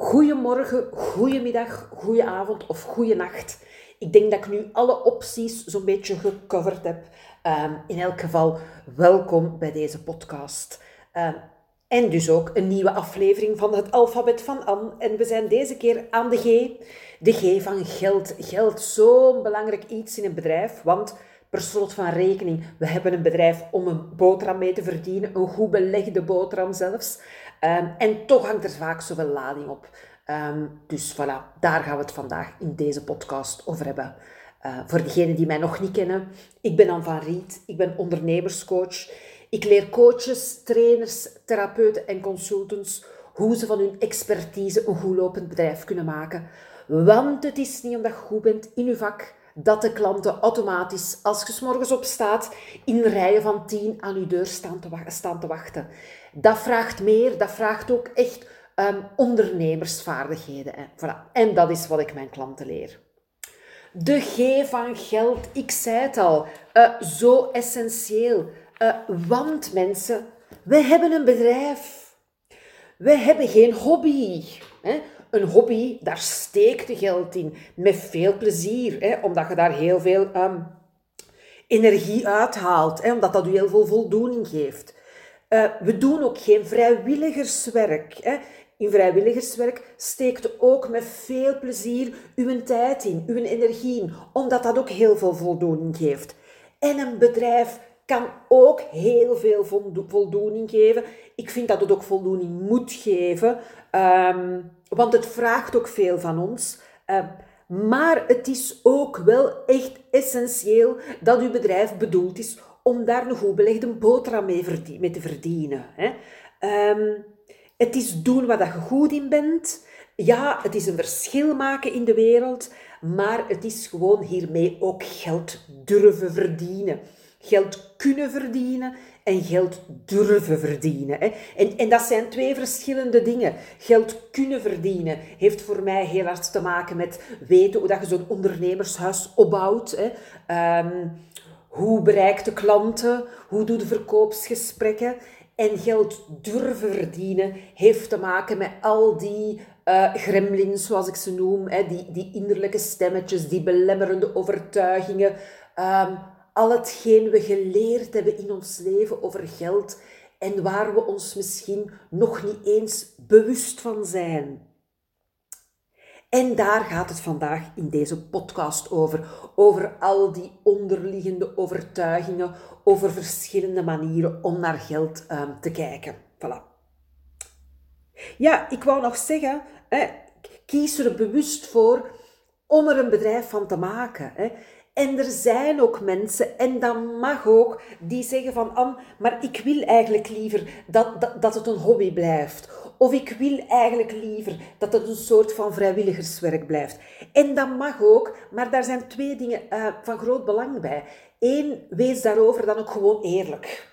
Goedemorgen, goedemiddag, goedenavond of goeienacht. Ik denk dat ik nu alle opties zo'n beetje gecoverd heb. Ehm, in elk geval, welkom bij deze podcast. Ehm, en dus ook een nieuwe aflevering van het alfabet van Anne. En we zijn deze keer aan de G. De G van geld. Geld, zo'n belangrijk iets in een bedrijf. Want per slot van rekening, we hebben een bedrijf om een boterham mee te verdienen. Een goed belegde boterham zelfs. Ehm, en toch hangt er vaak zoveel lading op. Ehm, dus voilà, daar gaan we het vandaag in deze podcast over hebben. Uh, voor degenen die mij nog niet kennen, ik ben Anne van Riet, ik ben ondernemerscoach. Ik leer coaches, trainers, therapeuten en consultants hoe ze van hun expertise een goed lopend bedrijf kunnen maken. Want het is niet omdat je goed bent in je vak dat de klanten automatisch, als je s morgens opstaat, in rijen van tien aan je deur staan te, wachten. Dat vraagt meer, dat vraagt ook echt um, ondernemersvaardigheden. Hè. Voilà. En dat is wat ik mijn klanten leer. De G van geld, ik zei het al, uh, zo essentieel. Uh, want mensen, we hebben een bedrijf. We hebben geen hobby. Hè. Een hobby, daar steekt je geld in. Met veel plezier, hè, omdat je daar heel veel um, energie uithaalt. Hè, omdat dat je heel veel voldoening geeft. Uh, we doen ook geen vrijwilligerswerk. Hè. In vrijwilligerswerk steekt ook met veel plezier uw tijd in, uw energie in, omdat dat ook heel veel voldoening geeft. En een bedrijf kan ook heel veel voldoening geven. Ik vind dat het ook voldoening moet geven, um, want het vraagt ook veel van ons. Uh, maar het is ook wel echt essentieel dat uw bedrijf bedoeld is om daar een goed belegde boterham mee, te verdienen. Hè. Um, het is doen wat je goed in bent. Ja, het is een verschil maken in de wereld, maar het is gewoon hiermee ook geld durven verdienen. Geld kunnen verdienen en geld durven verdienen. Hè. En, en dat zijn twee verschillende dingen. Geld kunnen verdienen heeft voor mij heel hard te maken met weten hoe dat je zo'n ondernemershuis opbouwt. Hè. Um, hoe bereik de klanten? Hoe doe de verkoopsgesprekken? En geld durven verdienen heeft te maken met al die uh, gremlins, zoals ik ze noem, hè, die, die innerlijke stemmetjes, die belemmerende overtuigingen, um, al hetgeen we geleerd hebben in ons leven over geld en waar we ons misschien nog niet eens bewust van zijn. En daar gaat het vandaag in deze podcast over. Over al die onderliggende overtuigingen, over verschillende manieren om naar geld um, te kijken. Voilà. Ja, ik wou nog zeggen, kies er bewust voor om er een bedrijf van te maken. En er zijn ook mensen, en dat mag ook, die zeggen van, Anne, maar ik wil eigenlijk liever dat, dat, dat het een hobby blijft. Of ik wil eigenlijk liever dat het een soort van vrijwilligerswerk blijft. En dat mag ook, maar daar zijn twee dingen uh, van groot belang bij. Eén, wees daarover dan ook gewoon eerlijk.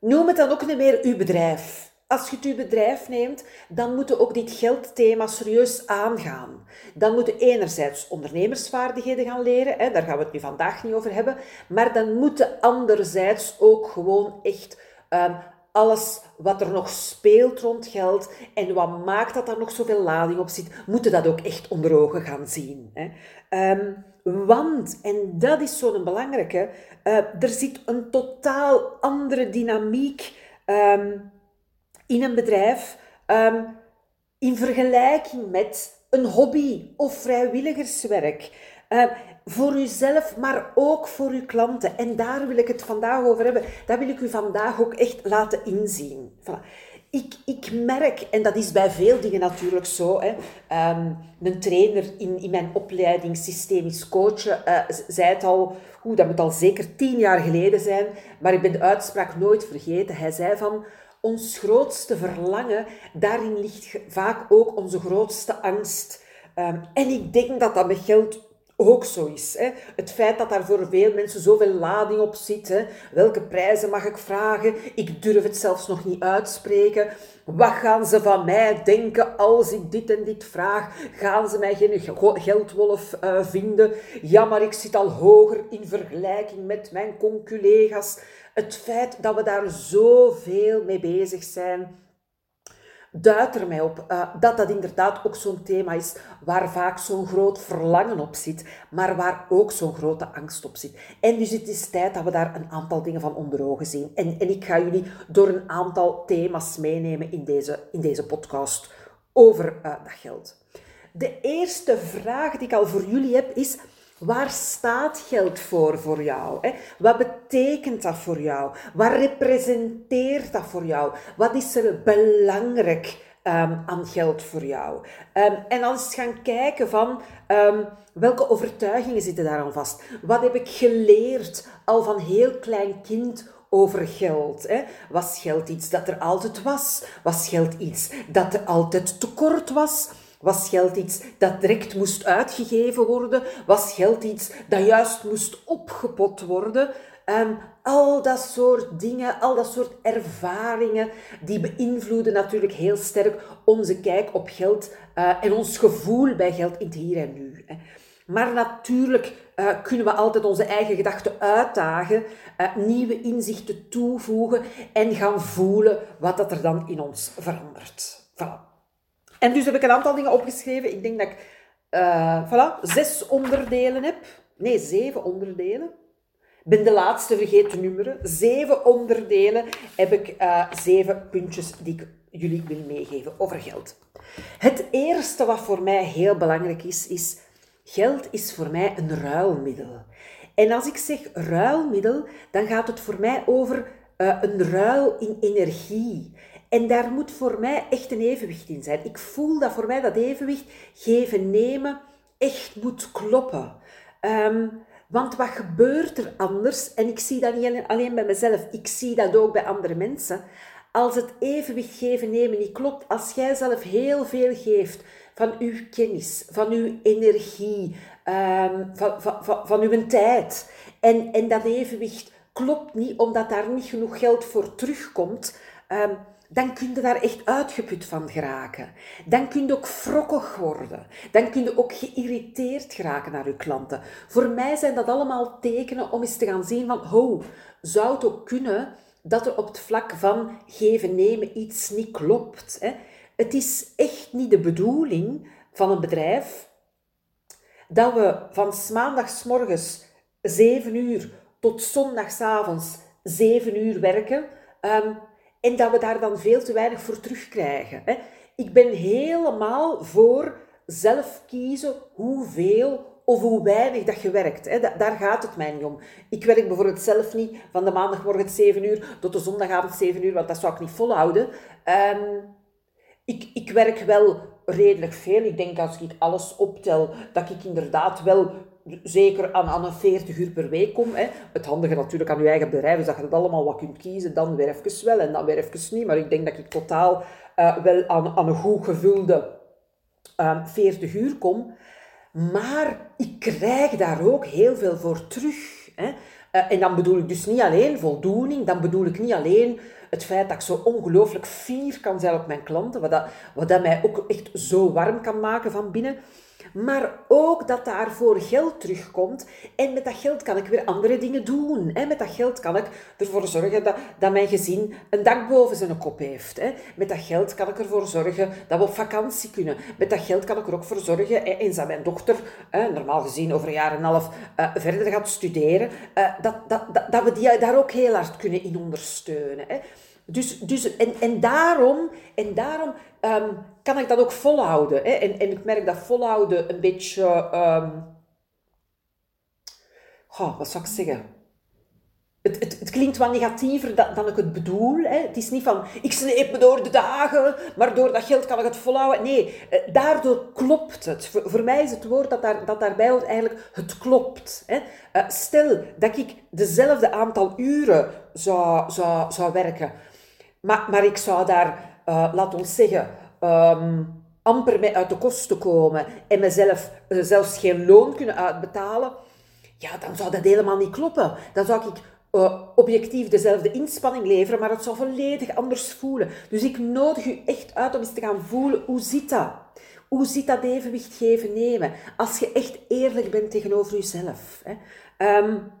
Noem het dan ook niet meer uw bedrijf. Als je het uw bedrijf neemt, dan moet je ook dit geldthema serieus aangaan. Dan moet je enerzijds ondernemersvaardigheden gaan leren, hè, daar gaan we het nu vandaag niet over hebben, maar dan moet je anderzijds ook gewoon echt um, alles wat er nog speelt rond geld en wat maakt dat er nog zoveel lading op zit, moeten dat ook echt onder ogen gaan zien. Hè. Um, want, en dat is zo'n belangrijke, uh, er zit een totaal andere dynamiek um, in een bedrijf um, in vergelijking met een hobby of vrijwilligerswerk. Uh, voor uzelf, maar ook voor uw klanten. En daar wil ik het vandaag over hebben. Dat wil ik u vandaag ook echt laten inzien. Voilà. Ik, ik merk, en dat is bij veel dingen natuurlijk zo, hè, um, een trainer in, in mijn opleiding systemisch coachen uh, zei het al, hoe dat moet al zeker tien jaar geleden zijn, maar ik ben de uitspraak nooit vergeten. Hij zei van, ons grootste verlangen, daarin ligt vaak ook onze grootste angst. Um, en ik denk dat dat met geld ook zo is. Hè. Het feit dat daar voor veel mensen zoveel lading op zit. Hè. Welke prijzen mag ik vragen? Ik durf het zelfs nog niet uitspreken. Wat gaan ze van mij denken als ik dit en dit vraag? Gaan ze mij geen geldwolf uh, vinden? Ja, maar ik zit al hoger in vergelijking met mijn conculega's. Het feit dat we daar zoveel mee bezig zijn duidt er mij op uh, dat dat inderdaad ook zo'n thema is waar vaak zo'n groot verlangen op zit, maar waar ook zo'n grote angst op zit. En dus het is tijd dat we daar een aantal dingen van onder ogen zien. En, en ik ga jullie door een aantal thema's meenemen in deze, in deze podcast over uh, dat geld. De eerste vraag die ik al voor jullie heb is Waar staat geld voor voor jou? Hè? Wat betekent dat voor jou? Wat representeert dat voor jou? Wat is er belangrijk um, aan geld voor jou? Um, en dan eens gaan kijken van um, welke overtuigingen zitten daar aan vast? Wat heb ik geleerd al van heel klein kind over geld. Hè? Was geld iets dat er altijd was? Was geld iets dat er altijd tekort was? Was geld iets dat direct moest uitgegeven worden? Was geld iets dat juist moest opgepot worden? Um, al dat soort dingen, al dat soort ervaringen, die beïnvloeden natuurlijk heel sterk onze kijk op geld uh, en ons gevoel bij geld in het hier en nu. Hè. Maar natuurlijk uh, kunnen we altijd onze eigen gedachten uitdagen, uh, nieuwe inzichten toevoegen en gaan voelen wat dat er dan in ons verandert. Voilà. En dus heb ik een aantal dingen opgeschreven. Ik denk dat ik uh, voilà, zes onderdelen heb. Nee, zeven onderdelen. Ik ben de laatste vergeten te nummeren. Zeven onderdelen heb ik uh, zeven puntjes die ik jullie wil meegeven over geld. Het eerste wat voor mij heel belangrijk is, is geld is voor mij een ruilmiddel. En als ik zeg ruilmiddel, dan gaat het voor mij over uh, een ruil in energie. En daar moet voor mij echt een evenwicht in zijn. Ik voel dat voor mij dat evenwicht geven, nemen, echt moet kloppen. Um, want wat gebeurt er anders? En ik zie dat niet alleen bij mezelf, ik zie dat ook bij andere mensen. Als het evenwicht geven, nemen niet klopt, als jij zelf heel veel geeft van uw kennis, van uw energie, van, van, van, van uw tijd, en, en dat evenwicht klopt niet omdat daar niet genoeg geld voor terugkomt, um, dan kun je daar echt uitgeput van geraken. Dan kun je ook wrokkig worden. Dan kun je ook geïrriteerd geraken naar je klanten. Voor mij zijn dat allemaal tekenen om eens te gaan zien van, ho, zou het ook kunnen dat er op het vlak van geven, nemen iets niet klopt. Hè? Het is echt niet de bedoeling van een bedrijf dat we van maandagsmorgens 7 uur tot zondagsavonds 7 uur werken. Um, en dat we daar dan veel te weinig voor terugkrijgen. Hè. Ik ben helemaal voor zelf kiezen hoeveel of hoe weinig dat je werkt. Hè. Daar gaat het mij niet om. Ik werk bijvoorbeeld zelf niet van de maandagmorgen 7 uur tot de zondagavond 7 uur, want dat zou ik niet volhouden. Um, ik, ik werk wel redelijk veel. Ik denk als ik alles optel, dat ik inderdaad wel zeker aan, aan een 40 uur per week kom. Hè. Het handige natuurlijk aan je eigen bedrijf is dat je het allemaal wat kunt kiezen. Dan weer wel en dan weer niet. Maar ik denk dat ik totaal uh, wel aan, aan een goed gevulde um, ehm, 40 uur kom. Maar ik krijg daar ook heel veel voor terug. Hè. Uh, en dan bedoel ik dus niet alleen voldoening, dan bedoel ik niet alleen het feit dat ik zo ongelooflijk fier kan zijn op mijn klanten, wat dat, wat dat mij ook echt zo warm kan maken van binnen maar ook dat daarvoor geld terugkomt. En met dat geld kan ik weer andere dingen doen. Met dat geld kan ik ervoor zorgen dat, dat mijn gezin een dak boven zijn kop heeft. Met dat geld kan ik ervoor zorgen dat we op vakantie kunnen. Met dat geld kan ik er ook voor zorgen, eens dat mijn dochter, normaal gezien over een jaar en een half, eh, verder gaat studeren, eh, dat, dat, dat, dat we die daar ook heel hard kunnen in ondersteunen. Dus, dus, en, en daarom, en daarom um, kan ik dat ook volhouden. Hè? En, en ik merk dat volhouden een beetje... Oh, wat zou ik zeggen? Het, het, het, klinkt wat negatiever dan, dan ik het bedoel. Hè. Het is niet van, ik sleep me door de dagen, maar door dat geld kan ik het volhouden. Nee, eh, daardoor klopt het. Voor, mij is het woord dat, daar, dat daarbij hoort eigenlijk, het klopt. Hè. Uh, stel dat ik dezelfde aantal uren zou, zou, zou werken, maar, maar ik zou daar uh, laat ons zeggen, um, amper mee uit de kosten komen en mezelf uh, zelfs geen loon kunnen uitbetalen, ja, dan zou dat helemaal niet kloppen. Dan zou ik uh, objectief dezelfde inspanning leveren, maar het zou volledig anders voelen. Dus ik nodig u echt uit om eens te gaan voelen, hoe zit dat? Hoe zit dat evenwicht geven nemen? Als je echt eerlijk bent tegenover jezelf. Hè? Um,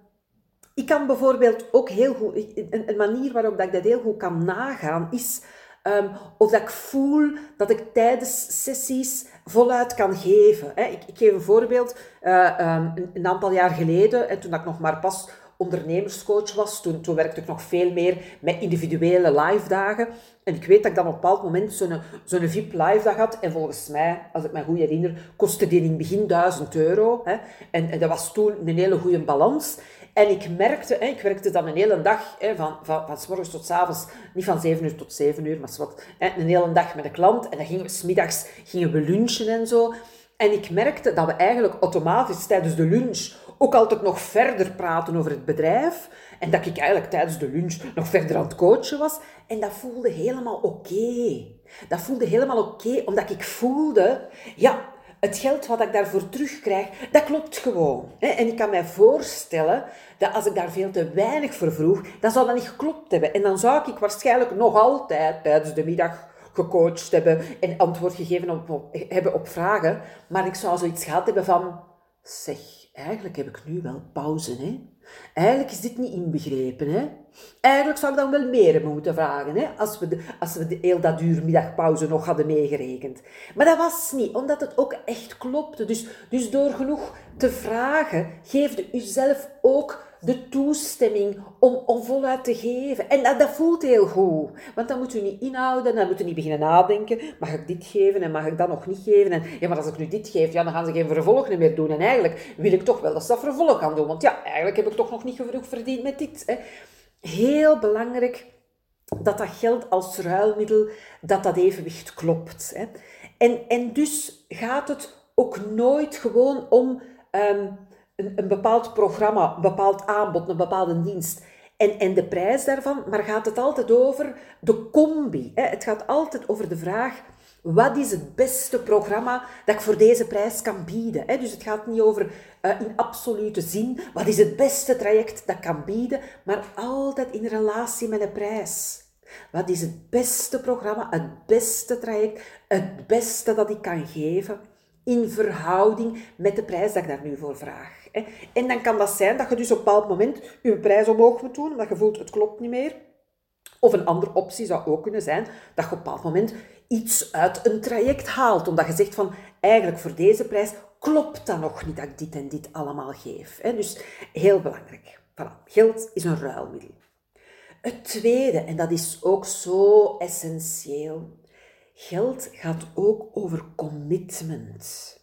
ik kan bijvoorbeeld ook heel goed, een, manier waarop dat ik dat heel goed kan nagaan, is Ehm, of dat ik voel dat ik tijdens sessies voluit kan geven. Hè. Ik, ik, geef een voorbeeld. Uh, een, een, aantal jaar geleden, en toen ik nog maar pas ondernemerscoach was, toen, toen werkte ik nog veel meer met individuele live dagen. En ik weet dat ik dan op een bepaald moment zo'n zo'n VIP live dag had. En volgens mij, als ik me goed herinner, kostte die in het begin 1000 euro. Hè. En, en dat was toen een hele goede balans. En ik merkte, ik werkte dan een hele dag, van, van, van s morgens tot s avonds, niet van 7 uur tot 7 uur, maar wat, een hele dag met een klant. En dan gingen we smiddags gingen we lunchen en zo. En ik merkte dat we eigenlijk automatisch tijdens de lunch ook altijd nog verder praten over het bedrijf. En dat ik eigenlijk tijdens de lunch nog verder aan het coachen was. En dat voelde helemaal oké. Dat voelde helemaal oké, omdat ik voelde, ja, het geld wat ik daarvoor terugkrijg, dat klopt gewoon. En ik kan mij voorstellen dat als ik daar veel te weinig voor vroeg, dan zou dat niet geklopt hebben. En dan zou ik waarschijnlijk nog altijd tijdens de middag gecoacht hebben en antwoord gegeven op, hebben op vragen. Maar ik zou zoiets gehad hebben van, zeg, eigenlijk heb ik nu wel pauze, hè? Eigenlijk is dit niet inbegrepen, hè? Eigenlijk zou ik dan wel meer hebben moeten vragen, hè? Als we, de, als we de heel dat uur middagpauze nog hadden meegerekend. Maar dat was niet, omdat het ook echt klopte. Dus, dus door genoeg te vragen, geefde u zelf ook de toestemming om, om voluit te geven. En dat, dat voelt heel goed. Want dan moet u niet inhouden, dan moet u niet beginnen nadenken. Mag ik dit geven en mag ik dat nog niet geven? En ja, maar als ik nu dit geef, ja, dan gaan ze geen vervolg meer doen. En eigenlijk wil ik toch wel dat ze dat vervolg gaan doen. Want ja, eigenlijk heb ik toch nog niet genoeg verdiend met dit. Hè. Heel belangrijk dat dat geld als ruilmiddel, dat dat evenwicht klopt. Hè. En, en dus gaat het ook nooit gewoon om... Ehm, een, bepaald programma, een bepaald aanbod, een bepaalde dienst en, en de prijs daarvan, maar gaat het altijd over de combi. Hè? Het gaat altijd over de vraag, wat is het beste programma dat ik voor deze prijs kan bieden? Hè? Dus het gaat niet over uh, in absolute zin, wat is het beste traject dat ik kan bieden, maar altijd in relatie met de prijs. Wat is het beste programma, het beste traject, het beste dat ik kan geven in verhouding met de prijs dat ik daar nu voor vraag? En dan kan dat zijn dat je dus op een bepaald moment je prijs omhoog moet doen, omdat je voelt het klopt niet meer. Of een andere optie zou ook kunnen zijn dat je op een bepaald moment iets uit een traject haalt. Omdat je zegt van, eigenlijk voor deze prijs klopt dat nog niet dat ik dit en dit allemaal geef. Dus heel belangrijk. Voilà. Geld is een ruilmiddel. Het tweede, en dat is ook zo essentieel, geld gaat ook over commitment.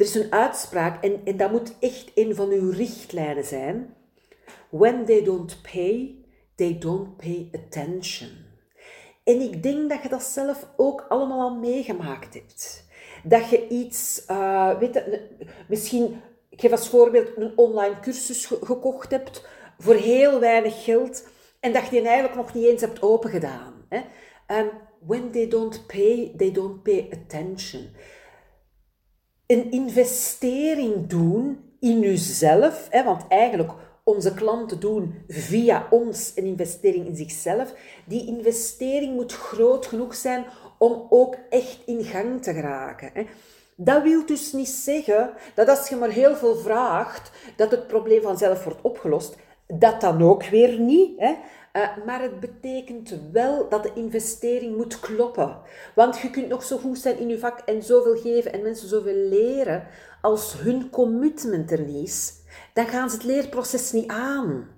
Er is een uitspraak en, en dat moet echt een van uw richtlijnen zijn. When they don't pay, they don't pay attention. En ik denk dat je dat zelf ook allemaal al meegemaakt hebt. Dat je iets, uh, weet je, misschien, ik geef als voorbeeld, een online cursus gekocht hebt voor heel weinig geld en dat je die eigenlijk nog niet eens hebt opengedaan. Hè? Um, when they don't pay, they don't pay attention een investering doen in uzelf, hè, want eigenlijk onze klanten doen via ons een investering in zichzelf. Die investering moet groot genoeg zijn om ook echt in gang te geraken. Hè. Dat wil dus niet zeggen dat als je maar heel veel vraagt, dat het probleem vanzelf wordt opgelost. Dat dan ook weer niet. Hè. Uh, maar het betekent wel dat de investering moet kloppen. Want je kunt nog zo goed zijn in je vak en zoveel geven en mensen zoveel leren. Als hun commitment er niet is, dan gaan ze het leerproces niet aan.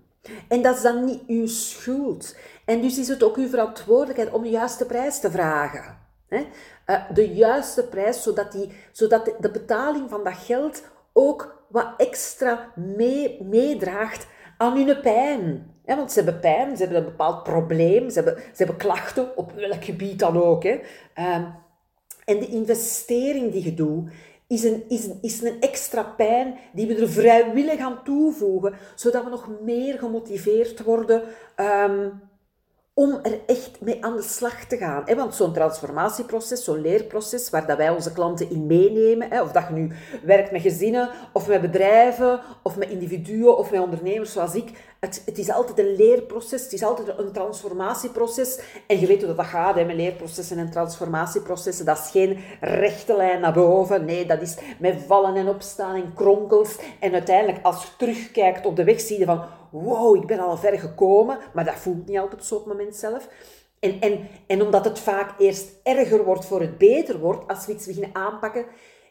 En dat is dan niet uw schuld. En dus is het ook uw verantwoordelijkheid om de juiste prijs te vragen. Hè? Uh, de juiste prijs, zodat, die, zodat de, betaling van dat geld ook wat extra mee, meedraagt aan hun pijn. Ja, want ze hebben pijn, ze hebben een bepaald probleem, ze hebben, ze hebben klachten, op welk gebied dan ook. Hè. Ehm, en de investering die je doet, is een, is, een, is een extra pijn die we er vrijwillig aan toevoegen, zodat we nog meer gemotiveerd worden um, om er echt mee aan de slag te gaan. Want zo'n transformatieproces, zo'n leerproces, waar dat wij onze klanten in meenemen, of dat je nu werkt met gezinnen, of met bedrijven, of met individuen, of met ondernemers zoals ik, het, het is altijd een leerproces, het is altijd een transformatieproces. En je weet hoe dat gaat hè, met leerprocessen en transformatieprocessen. Dat is geen rechte lijn naar boven. Nee, dat is met vallen en opstaan en kronkels. En uiteindelijk, als je terugkijkt op de weg, je van wow, ik ben al ver gekomen, maar dat voelt niet altijd zo op het moment zelf. En, en, en omdat het vaak eerst erger wordt voor het beter wordt, als we iets beginnen aanpakken,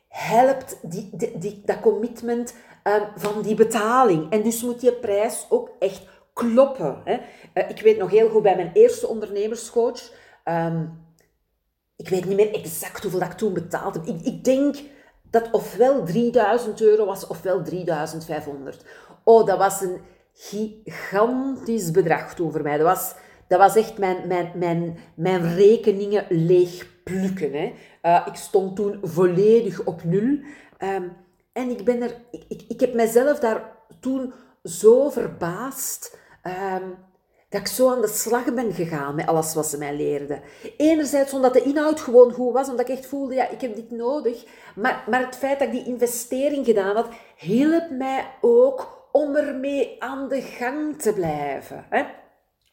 helpt die, die, dat commitment um, van die betaling. En dus moet die prijs ook echt kloppen. Hè. Uh, ik weet nog heel goed bij mijn eerste ondernemerscoach. Um, ik weet niet meer exact hoeveel dat ik toen betaald heb. Ik, ik denk dat ofwel 3000 euro was, ofwel 3500. Oh, dat was een gigantisch bedrag voor mij. Dat was, dat was echt mijn, mijn, mijn, mijn rekeningen leeg plukken. Hè. Uh, ik stond toen volledig op nul. Um, en ik, ben er, ik, ik, ik heb mezelf daar toen zo verbaasd. Um, dat ik zo aan de slag ben gegaan met alles wat ze mij leerden. Enerzijds omdat de inhoud gewoon goed was, omdat ik echt voelde, ja, ik heb dit nodig. Maar, maar het feit dat ik die investering gedaan had, hielp mij ook om ermee aan de gang te blijven. Hè?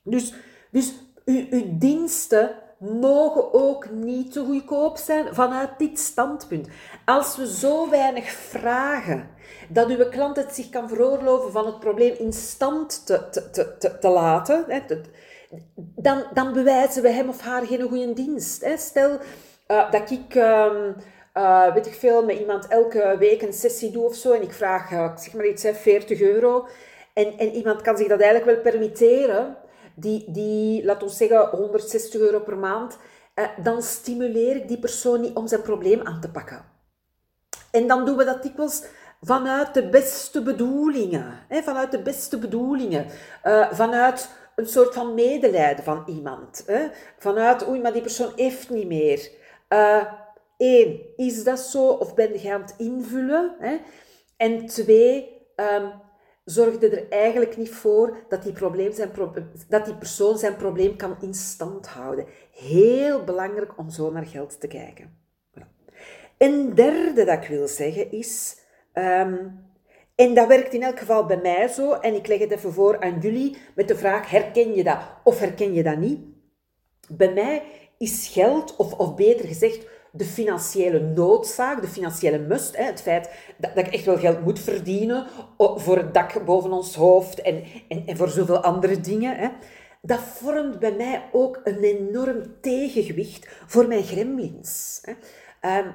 Dus, dus uw, diensten mogen ook niet te goedkoop zijn vanuit dit standpunt. Als we zo weinig vragen dat uw klant het zich kan veroorloven van het probleem in stand te, te, te, te laten, hè, dan, dan bewijzen we hem of haar geen goede dienst. Hè. Stel uh, dat ik, um, uh, weet ik veel, met iemand elke week een sessie doe of zo en ik vraag, uh, zeg maar iets, hè, 40 euro. En, en iemand kan zich dat eigenlijk wel permitteren die, die laat ons zeggen, 160 euro per maand, eh, dan stimuleer ik die persoon niet om zijn probleem aan te pakken. En dan doen we dat dikwijls vanuit de beste bedoelingen. Hè, vanuit de beste bedoelingen. Vanuit een soort van medelijden van iemand. Hè, vanuit, oei, maar die persoon heeft niet meer. Uh, is dat zo of ben je aan het invullen? Hè? En twee, um, zorgde er eigenlijk niet voor dat die, zijn dat die persoon zijn probleem kan in stand houden. Heel belangrijk om zo naar geld te kijken. Een derde dat ik wil zeggen is, um, en dat werkt in elk geval bij mij zo, en ik leg het even voor aan jullie met de vraag, herken je dat of herken je dat niet? Bij mij is geld, of, of beter gezegd, de financiële noodzaak, de financiële must, hè, het feit dat, dat, ik echt wel geld moet verdienen voor het dak boven ons hoofd en, en, en voor zoveel andere dingen, hè, dat vormt bij mij ook een enorm tegengewicht voor mijn gremlins. Hè. Um,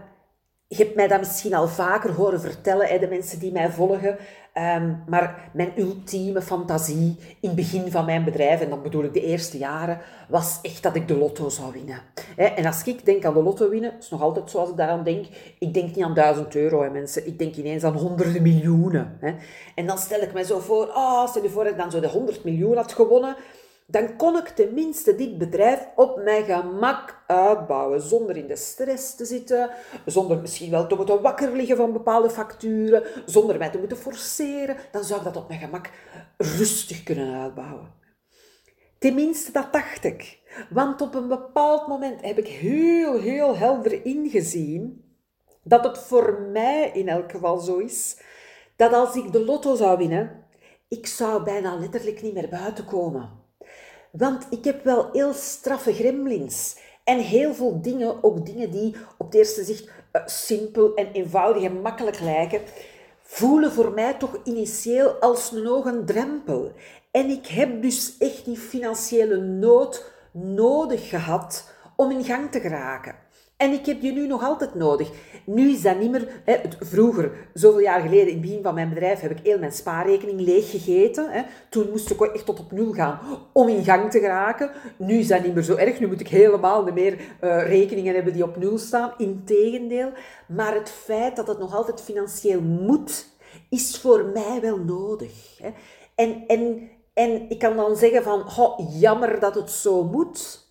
je hebt mij dat misschien al vaker horen vertellen, hè, de mensen die mij volgen. Um, maar mijn ultieme fantasie in het begin van mijn bedrijf, en dan bedoel ik de eerste jaren, was echt dat ik de lotto zou winnen. En als ik denk aan de lotto winnen, is nog altijd zoals ik daaraan denk, ik denk niet aan duizend euro, hè, mensen. Ik denk ineens aan honderden miljoenen. En dan stel ik me zo voor, oh, stel je voor dat ik dan zo de honderd miljoen had gewonnen, dan kon ik tenminste dit bedrijf op mijn gemak uitbouwen, zonder in de stress te zitten, zonder misschien wel te moeten wakker liggen van bepaalde facturen, zonder mij te moeten forceren. Dan zou ik dat op mijn gemak rustig kunnen uitbouwen. Tenminste, dat dacht ik. Want op een bepaald moment heb ik heel, heel helder ingezien dat het voor mij in elk geval zo is, dat als ik de lotto zou winnen, ik zou bijna letterlijk niet meer buiten komen. Want ik heb wel heel straffe gremlins. En heel veel dingen, ook dingen die op het eerste zicht uh, simpel en eenvoudig en makkelijk lijken, voelen voor mij toch initieel als nog een drempel. En ik heb dus echt die financiële nood nodig gehad om in gang te geraken. En ik heb je nu nog altijd nodig. Nu is dat niet meer... Hè, vroeger, zoveel jaar geleden, in het begin van mijn bedrijf, heb ik heel mijn spaarrekening leeggegeten. Hè. Toen moest ik echt tot op nul gaan om in gang te geraken. Nu is dat niet meer zo erg. Nu moet ik helemaal niet meer uh, rekeningen hebben die op nul staan. Integendeel. Maar het feit dat het nog altijd financieel moet, is voor mij wel nodig. Hè. En, en, en ik kan dan zeggen van, jammer dat het zo moet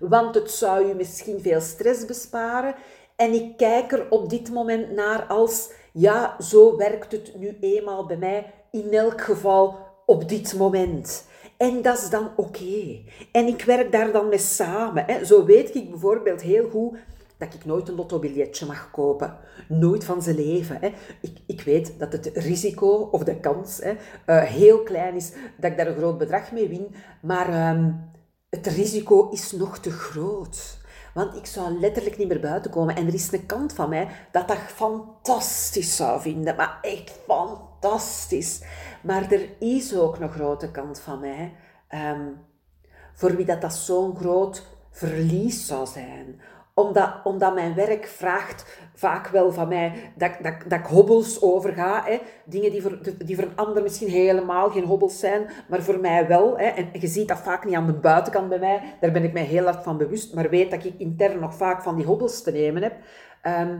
want het zou je misschien veel stress besparen. En ik kijk er op dit moment naar als, ja, zo werkt het nu eenmaal bij mij, in elk geval op dit moment. En dat is dan oké. En ik werk daar dan mee samen. Hè. Zo weet ik bijvoorbeeld heel goed dat ik nooit een lottobiljetje mag kopen. Nooit van zijn leven. Hè. Ik, ik weet dat het risico of de kans hè, uh, heel klein is dat ik daar een groot bedrag mee win. Maar... Um, het risico is nog te groot. Want ik zou letterlijk niet meer buiten komen. En er is een kant van mij dat dat fantastisch zou vinden. Maar echt fantastisch. Maar er is ook een grote kant van mij. Um, voor wie dat, dat zo'n groot verlies zou zijn. Omdat, omdat mijn werk vraagt vaak wel van mij dat, dat, dat ik hobbels overga. Hè. Dingen die voor, die voor een ander misschien helemaal geen hobbels zijn, maar voor mij wel. Hè. En je ziet dat vaak niet aan de buitenkant bij mij. Daar ben ik mij heel hard van bewust. Maar weet dat ik intern nog vaak van die hobbels te nemen heb. Ehm,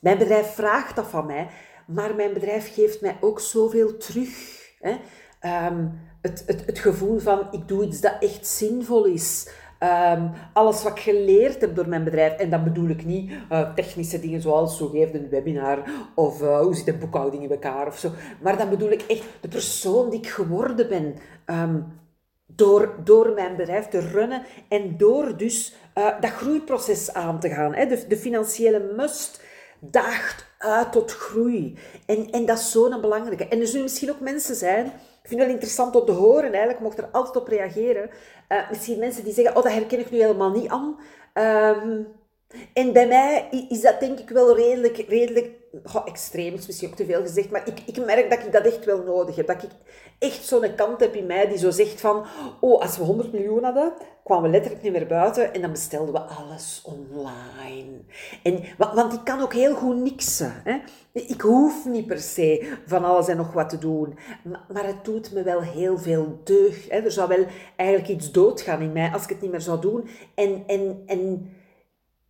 mijn bedrijf vraagt dat van mij. Maar mijn bedrijf geeft mij ook zoveel terug. Hè. Ehm, het, het, het gevoel van ik doe iets dat echt zinvol is. Ehm, alles wat ik geleerd heb door mijn bedrijf, en dan bedoel ik niet uh, technische dingen zoals zo geeft een webinar of uh, hoe zit een boekhouding in elkaar of zo, maar dan bedoel ik echt de persoon die ik geworden ben um, door, door mijn bedrijf te runnen en door dus uh, dat groeiproces aan te gaan. Hè. De, de financiële must daagt uit tot groei. En, en dat is zo'n belangrijke. En er zullen misschien ook mensen zijn ik vind het wel interessant om te horen, eigenlijk mocht er altijd op reageren. Uh, misschien mensen die zeggen, oh, dat herken ik nu helemaal niet aan. Um, en bij mij is dat denk ik wel redelijk, redelijk extreem, is misschien ook te veel gezegd, maar ik, ik merk dat ik dat echt wel nodig heb. Dat ik echt zo'n kant heb in mij die zo zegt van, oh, als we 100 miljoen hadden, kwamen we letterlijk niet meer buiten en dan bestelden we alles online. En, want ik kan ook heel goed niksen. Hè? Ik hoef niet per se van alles en nog wat te doen, maar het doet me wel heel veel deugd. Hè? Er zou wel eigenlijk iets doodgaan in mij als ik het niet meer zou doen. En, en, en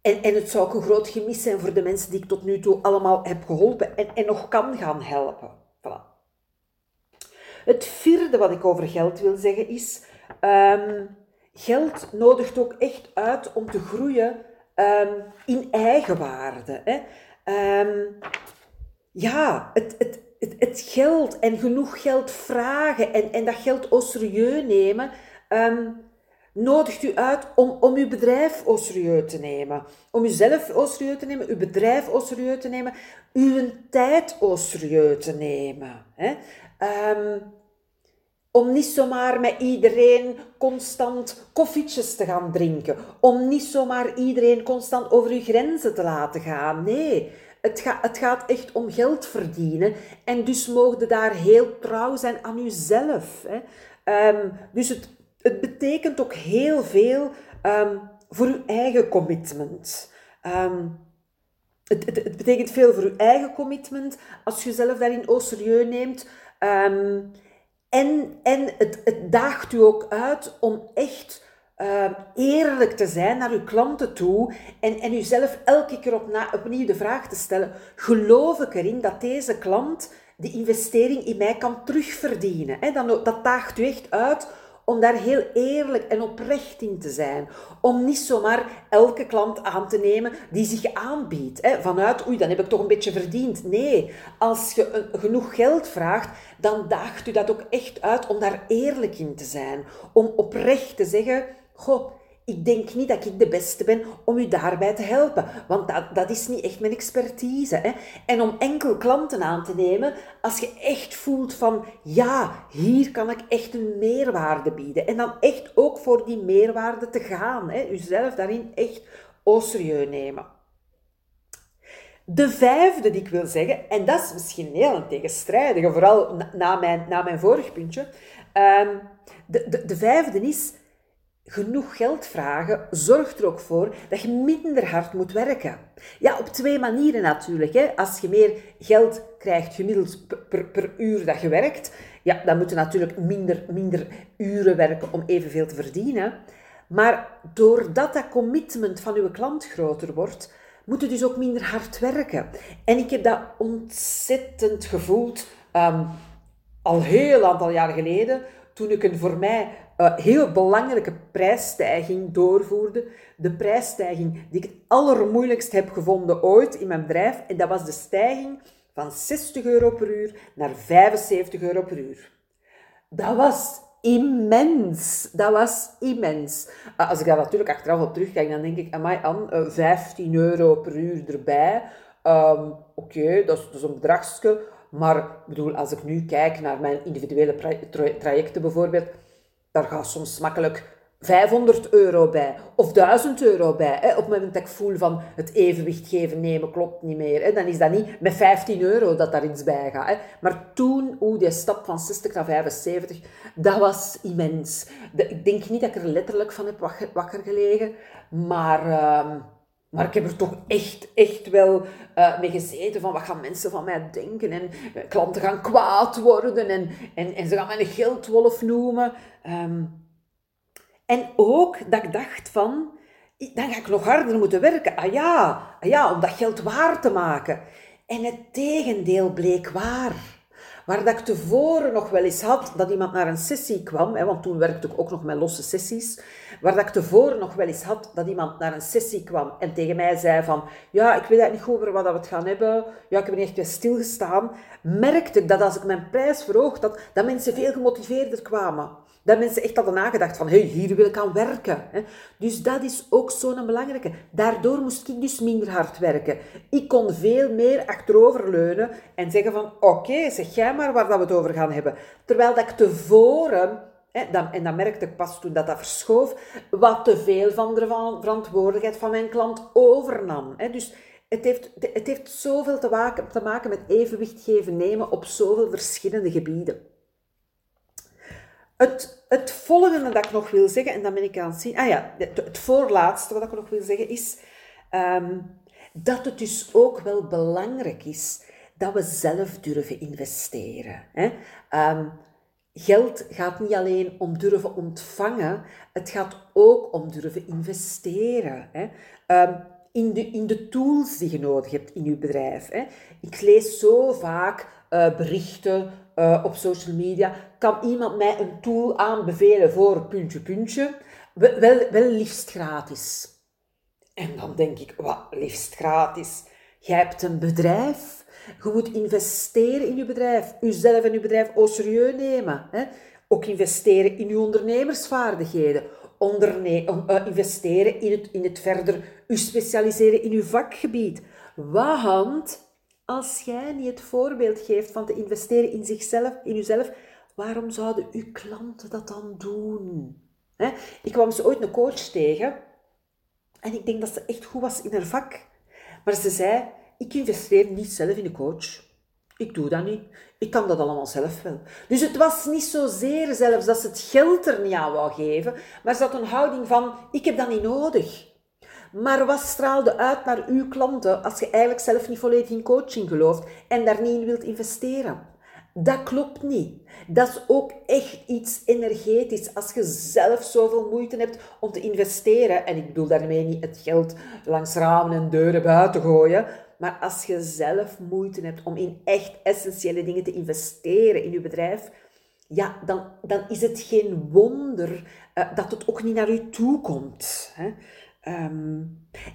en, en het zou ook een groot gemis zijn voor de mensen die ik tot nu toe allemaal heb geholpen en, en nog kan gaan helpen. Voilà. Het vierde wat ik over geld wil zeggen is, um, geld nodigt ook echt uit om te groeien um, in eigenwaarde. Hè. Um, ja, het, het, het, geld en genoeg geld vragen en, en dat geld au serieus nemen, nodigt u uit om, om uw bedrijf au serieus te nemen. Om uzelf au serieus te nemen, uw bedrijf au serieus te nemen, uw tijd au serieus te nemen. Hè? Um, om niet zomaar met iedereen constant koffietjes te gaan drinken. Om niet zomaar iedereen constant over uw grenzen te laten gaan. Nee, het, gaat het gaat echt om geld verdienen. En dus mogen daar heel trouw zijn aan uzelf. Hè? Um, dus het het betekent ook heel veel um, voor uw eigen commitment. Um, het, het, betekent veel voor uw eigen commitment als je jezelf daarin au serieus neemt. En en het, het daagt u ook uit om echt eerlijk te zijn naar uw klanten toe en, en uzelf elke keer op opnieuw de vraag te stellen: geloof ik erin dat deze klant de investering in mij kan terugverdienen? Dan, dat daagt u echt uit om daar heel eerlijk en oprecht in te zijn. Om niet zomaar elke klant aan te nemen die zich aanbiedt. Hè, vanuit, oei, dan heb ik toch een beetje verdiend. Nee, als je genoeg geld vraagt, dan daagt u dat ook echt uit om daar eerlijk in te zijn. Om oprecht te zeggen, goh, ik denk niet dat ik de beste ben om u daarbij te helpen, want dat, dat is niet echt mijn expertise. Hè? En om enkel klanten aan te nemen als je echt voelt van, ja, hier kan ik echt een meerwaarde bieden. En dan echt ook voor die meerwaarde te gaan. Hè? Uzelf daarin echt au serieus nemen. De vijfde die ik wil zeggen, en dat is misschien heel een tegenstrijdige, vooral na, mijn, na mijn vorig puntje. Um, de, de, de vijfde is genoeg geld vragen zorgt er ook voor dat je minder hard moet werken. Ja, op twee manieren natuurlijk. Hè. Als je meer geld krijgt gemiddeld per, uur dat je werkt, ja, dan moet je natuurlijk minder, minder uren werken om evenveel te verdienen. Maar doordat dat commitment van uw klant groter wordt, moet je dus ook minder hard werken. En ik heb dat ontzettend gevoeld um, al heel aantal jaar geleden, toen ik een voor mij uh, heel belangrijke prijsstijging doorvoerde. De prijsstijging die ik het allermoeilijkst heb gevonden ooit in mijn bedrijf. En dat was de stijging van 60 euro per uur naar 75 euro per uur. Dat was immens. Dat was immens. Uh, als ik daar natuurlijk achteraf op terugkijk, dan denk ik, amai, aan uh, 15 euro per uur erbij. Um, Oké, dat, is een bedragsje. Maar bedoel, als ik nu kijk naar mijn individuele trajecten bijvoorbeeld, daar gaat soms makkelijk 500 euro bij of 1000 euro bij. Hè. Op het moment dat ik voel van het evenwicht geven, nemen, klopt niet meer. Hè. Dan is dat niet met 15 euro dat daar iets bij gaat. Hè. Maar toen, hoe die stap van 60 naar 75, dat was immens. ik denk niet dat ik er letterlijk van heb wakker gelegen, maar... Uh, maar ik heb er toch echt, echt wel uh, mee gezeten van wat gaan mensen van mij denken. En uh, klanten gaan kwaad worden en, en, en ze gaan mij een geldwolf noemen. Um, en ook dat ik dacht van, dan ga ik nog harder moeten werken. Ah ja, ah ja om dat geld waar te maken. En het tegendeel bleek waar. Waar dat ik tevoren nog wel eens had dat iemand naar een sessie kwam, hè, want toen werkte ik ook nog met losse sessies, waar dat ik tevoren nog wel eens had dat iemand naar een sessie kwam en tegen mij zei van, ja, ik weet eigenlijk niet over wat we het gaan hebben, ja, ik heb echt weer stilgestaan, merkte ik dat als ik mijn prijs verhoogd had, dat mensen veel gemotiveerder kwamen. Dat mensen echt hadden nagedacht van, hé, hey, hier wil ik aan werken. Dus dat is ook zo'n belangrijke. Daardoor moest ik dus minder hard werken. Ik kon veel meer achteroverleunen en zeggen van, oké, zeg jij maar waar dat we het over gaan hebben. Terwijl dat ik tevoren, en dat merkte ik pas toen dat, dat verschoof, wat te veel van de verantwoordelijkheid van mijn klant overnam. Dus het heeft, het heeft zoveel te maken, te maken met evenwicht geven nemen op zoveel verschillende gebieden. Het, het volgende dat ik nog wil zeggen, en dan ben ik aan het zien. Ah ja, het, voorlaatste wat ik nog wil zeggen is ehm, dat het dus ook wel belangrijk is dat we zelf durven investeren. Hè? Ehm, geld gaat niet alleen om durven ontvangen, het gaat ook om durven investeren. Hè? Ehm, in, de, in de tools die je nodig hebt in je bedrijf. Hè? Ik lees zo vaak uh, berichten uh, op social media. Kan iemand mij een tool aanbevelen voor puntje, puntje? Wel, wel liefst gratis. En dan denk ik, wat liefst gratis? Jij hebt een bedrijf. Je moet investeren in je bedrijf. Uzelf en je bedrijf au serieus nemen. Hè? Ook investeren in je ondernemersvaardigheden. Onderne uh, investeren in het, in het verder u specialiseren in je vakgebied. Want als jij niet het voorbeeld geeft van te investeren in zichzelf, in jezelf, waarom zouden uw klanten dat dan doen? Ik kwam ze ooit een coach tegen en ik denk dat ze echt goed was in haar vak. Maar ze zei, ik investeer niet zelf in een coach. Ik doe dat niet. Ik kan dat allemaal zelf wel. Dus het was niet zozeer zelfs dat ze het geld er niet aan wou geven, maar ze had een houding van, ik heb dat niet nodig. Maar wat straalde uit naar uw klanten als je eigenlijk zelf niet volledig in coaching gelooft en daar niet in wilt investeren? Dat klopt niet. Dat is ook echt iets energetisch. Als je zelf zoveel moeite hebt om te investeren, en ik bedoel daarmee niet het geld langs ramen en deuren buiten gooien, maar als je zelf moeite hebt om in echt essentiële dingen te investeren in je bedrijf, ja, dan, dan is het geen wonder uh, dat het ook niet naar je toe komt. Hè? Ehm,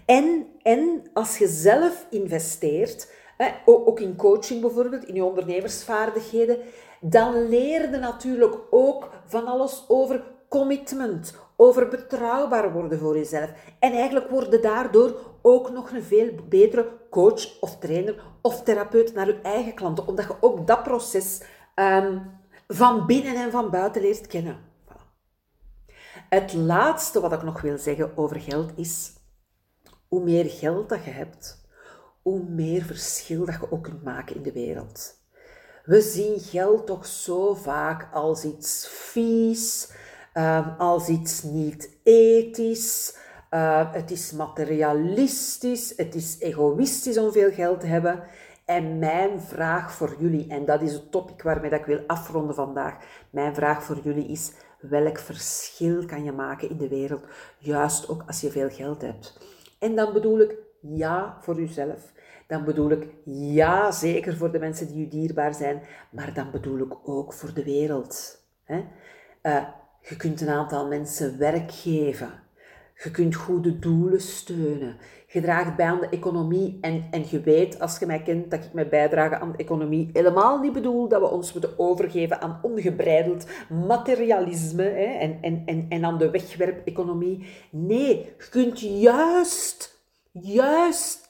en, en als je zelf investeert, ook in coaching bijvoorbeeld, in je ondernemersvaardigheden, dan leer je natuurlijk ook van alles over commitment, over betrouwbaar worden voor jezelf. En eigenlijk word je daardoor ook nog een veel betere coach of trainer of therapeut naar je eigen klanten, omdat je ook dat proces um, van binnen en van buiten leert kennen. Het laatste wat ik nog wil zeggen over geld is, hoe meer geld dat je hebt, hoe meer verschil dat je ook kunt maken in de wereld. We zien geld toch zo vaak als iets vies, ehm, als iets niet ethisch. Uh, het is materialistisch, het is egoïstisch om veel geld te hebben. En mijn vraag voor jullie, en dat is het topic waarmee dat ik wil afronden vandaag, mijn vraag voor jullie is, welk verschil kan je maken in de wereld, juist ook als je veel geld hebt. En dan bedoel ik ja voor jezelf. Dan bedoel ik ja zeker voor de mensen die je dierbaar zijn, maar dan bedoel ik ook voor de wereld. Hè? Uh, je kunt een aantal mensen werk geven. Je kunt goede doelen steunen. Je draagt bij aan de economie. En, en je weet, als je mij kent, dat ik met bijdrage aan de economie helemaal niet bedoel dat we ons moeten overgeven aan ongebreideld materialisme hè, en, en, en, en aan de wegwerp-economie. Nee, je kunt juist, juist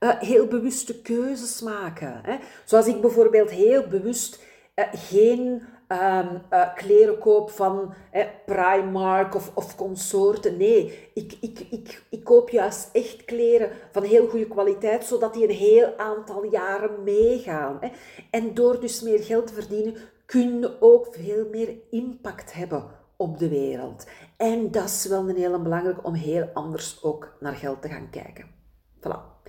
uh, heel bewuste keuzes maken. Hè. Zoals ik bijvoorbeeld heel bewust uh, geen um, uh, kleren koop van eh, Primark of, of consorten. Nee, ik, ik, ik, ik koop juist echt kleren van heel goede kwaliteit, zodat die een heel aantal jaren meegaan. Hè. En door dus meer geld te verdienen, kun je ook veel meer impact hebben op de wereld. En dat is wel een hele belangrijk om heel anders ook naar geld te gaan kijken. Voilà.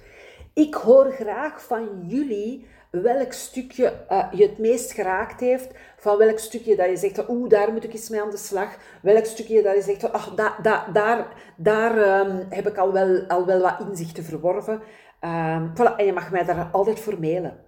Ik hoor graag van jullie welk stukje uh, je het meest geraakt heeft, van welk stukje dat je zegt, oeh, daar moet ik eens mee aan de slag, welk stukje dat je zegt, ach, da, da, daar, daar um, heb ik al wel, al wel wat inzichten verworven. Um, voilà, en je mag mij daar altijd voor mailen.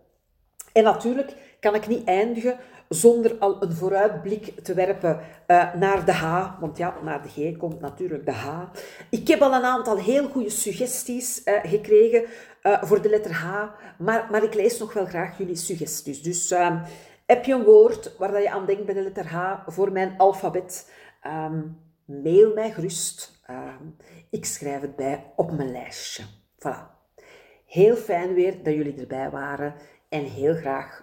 En natuurlijk kan ik niet eindigen zonder al een vooruitblik te werpen uh, naar de H. Want ja, naar de G komt natuurlijk de H. Ik heb al een aantal heel goede suggesties uh, gekregen uh, voor de letter H, maar, maar ik lees nog wel graag jullie suggesties. Dus ehm, heb je een woord waar je aan denkt bij de letter H voor mijn alfabet? Um, mail mij gerust. Um, ik schrijf het bij op mijn lijstje. Voilà. Heel fijn weer dat jullie erbij waren en heel graag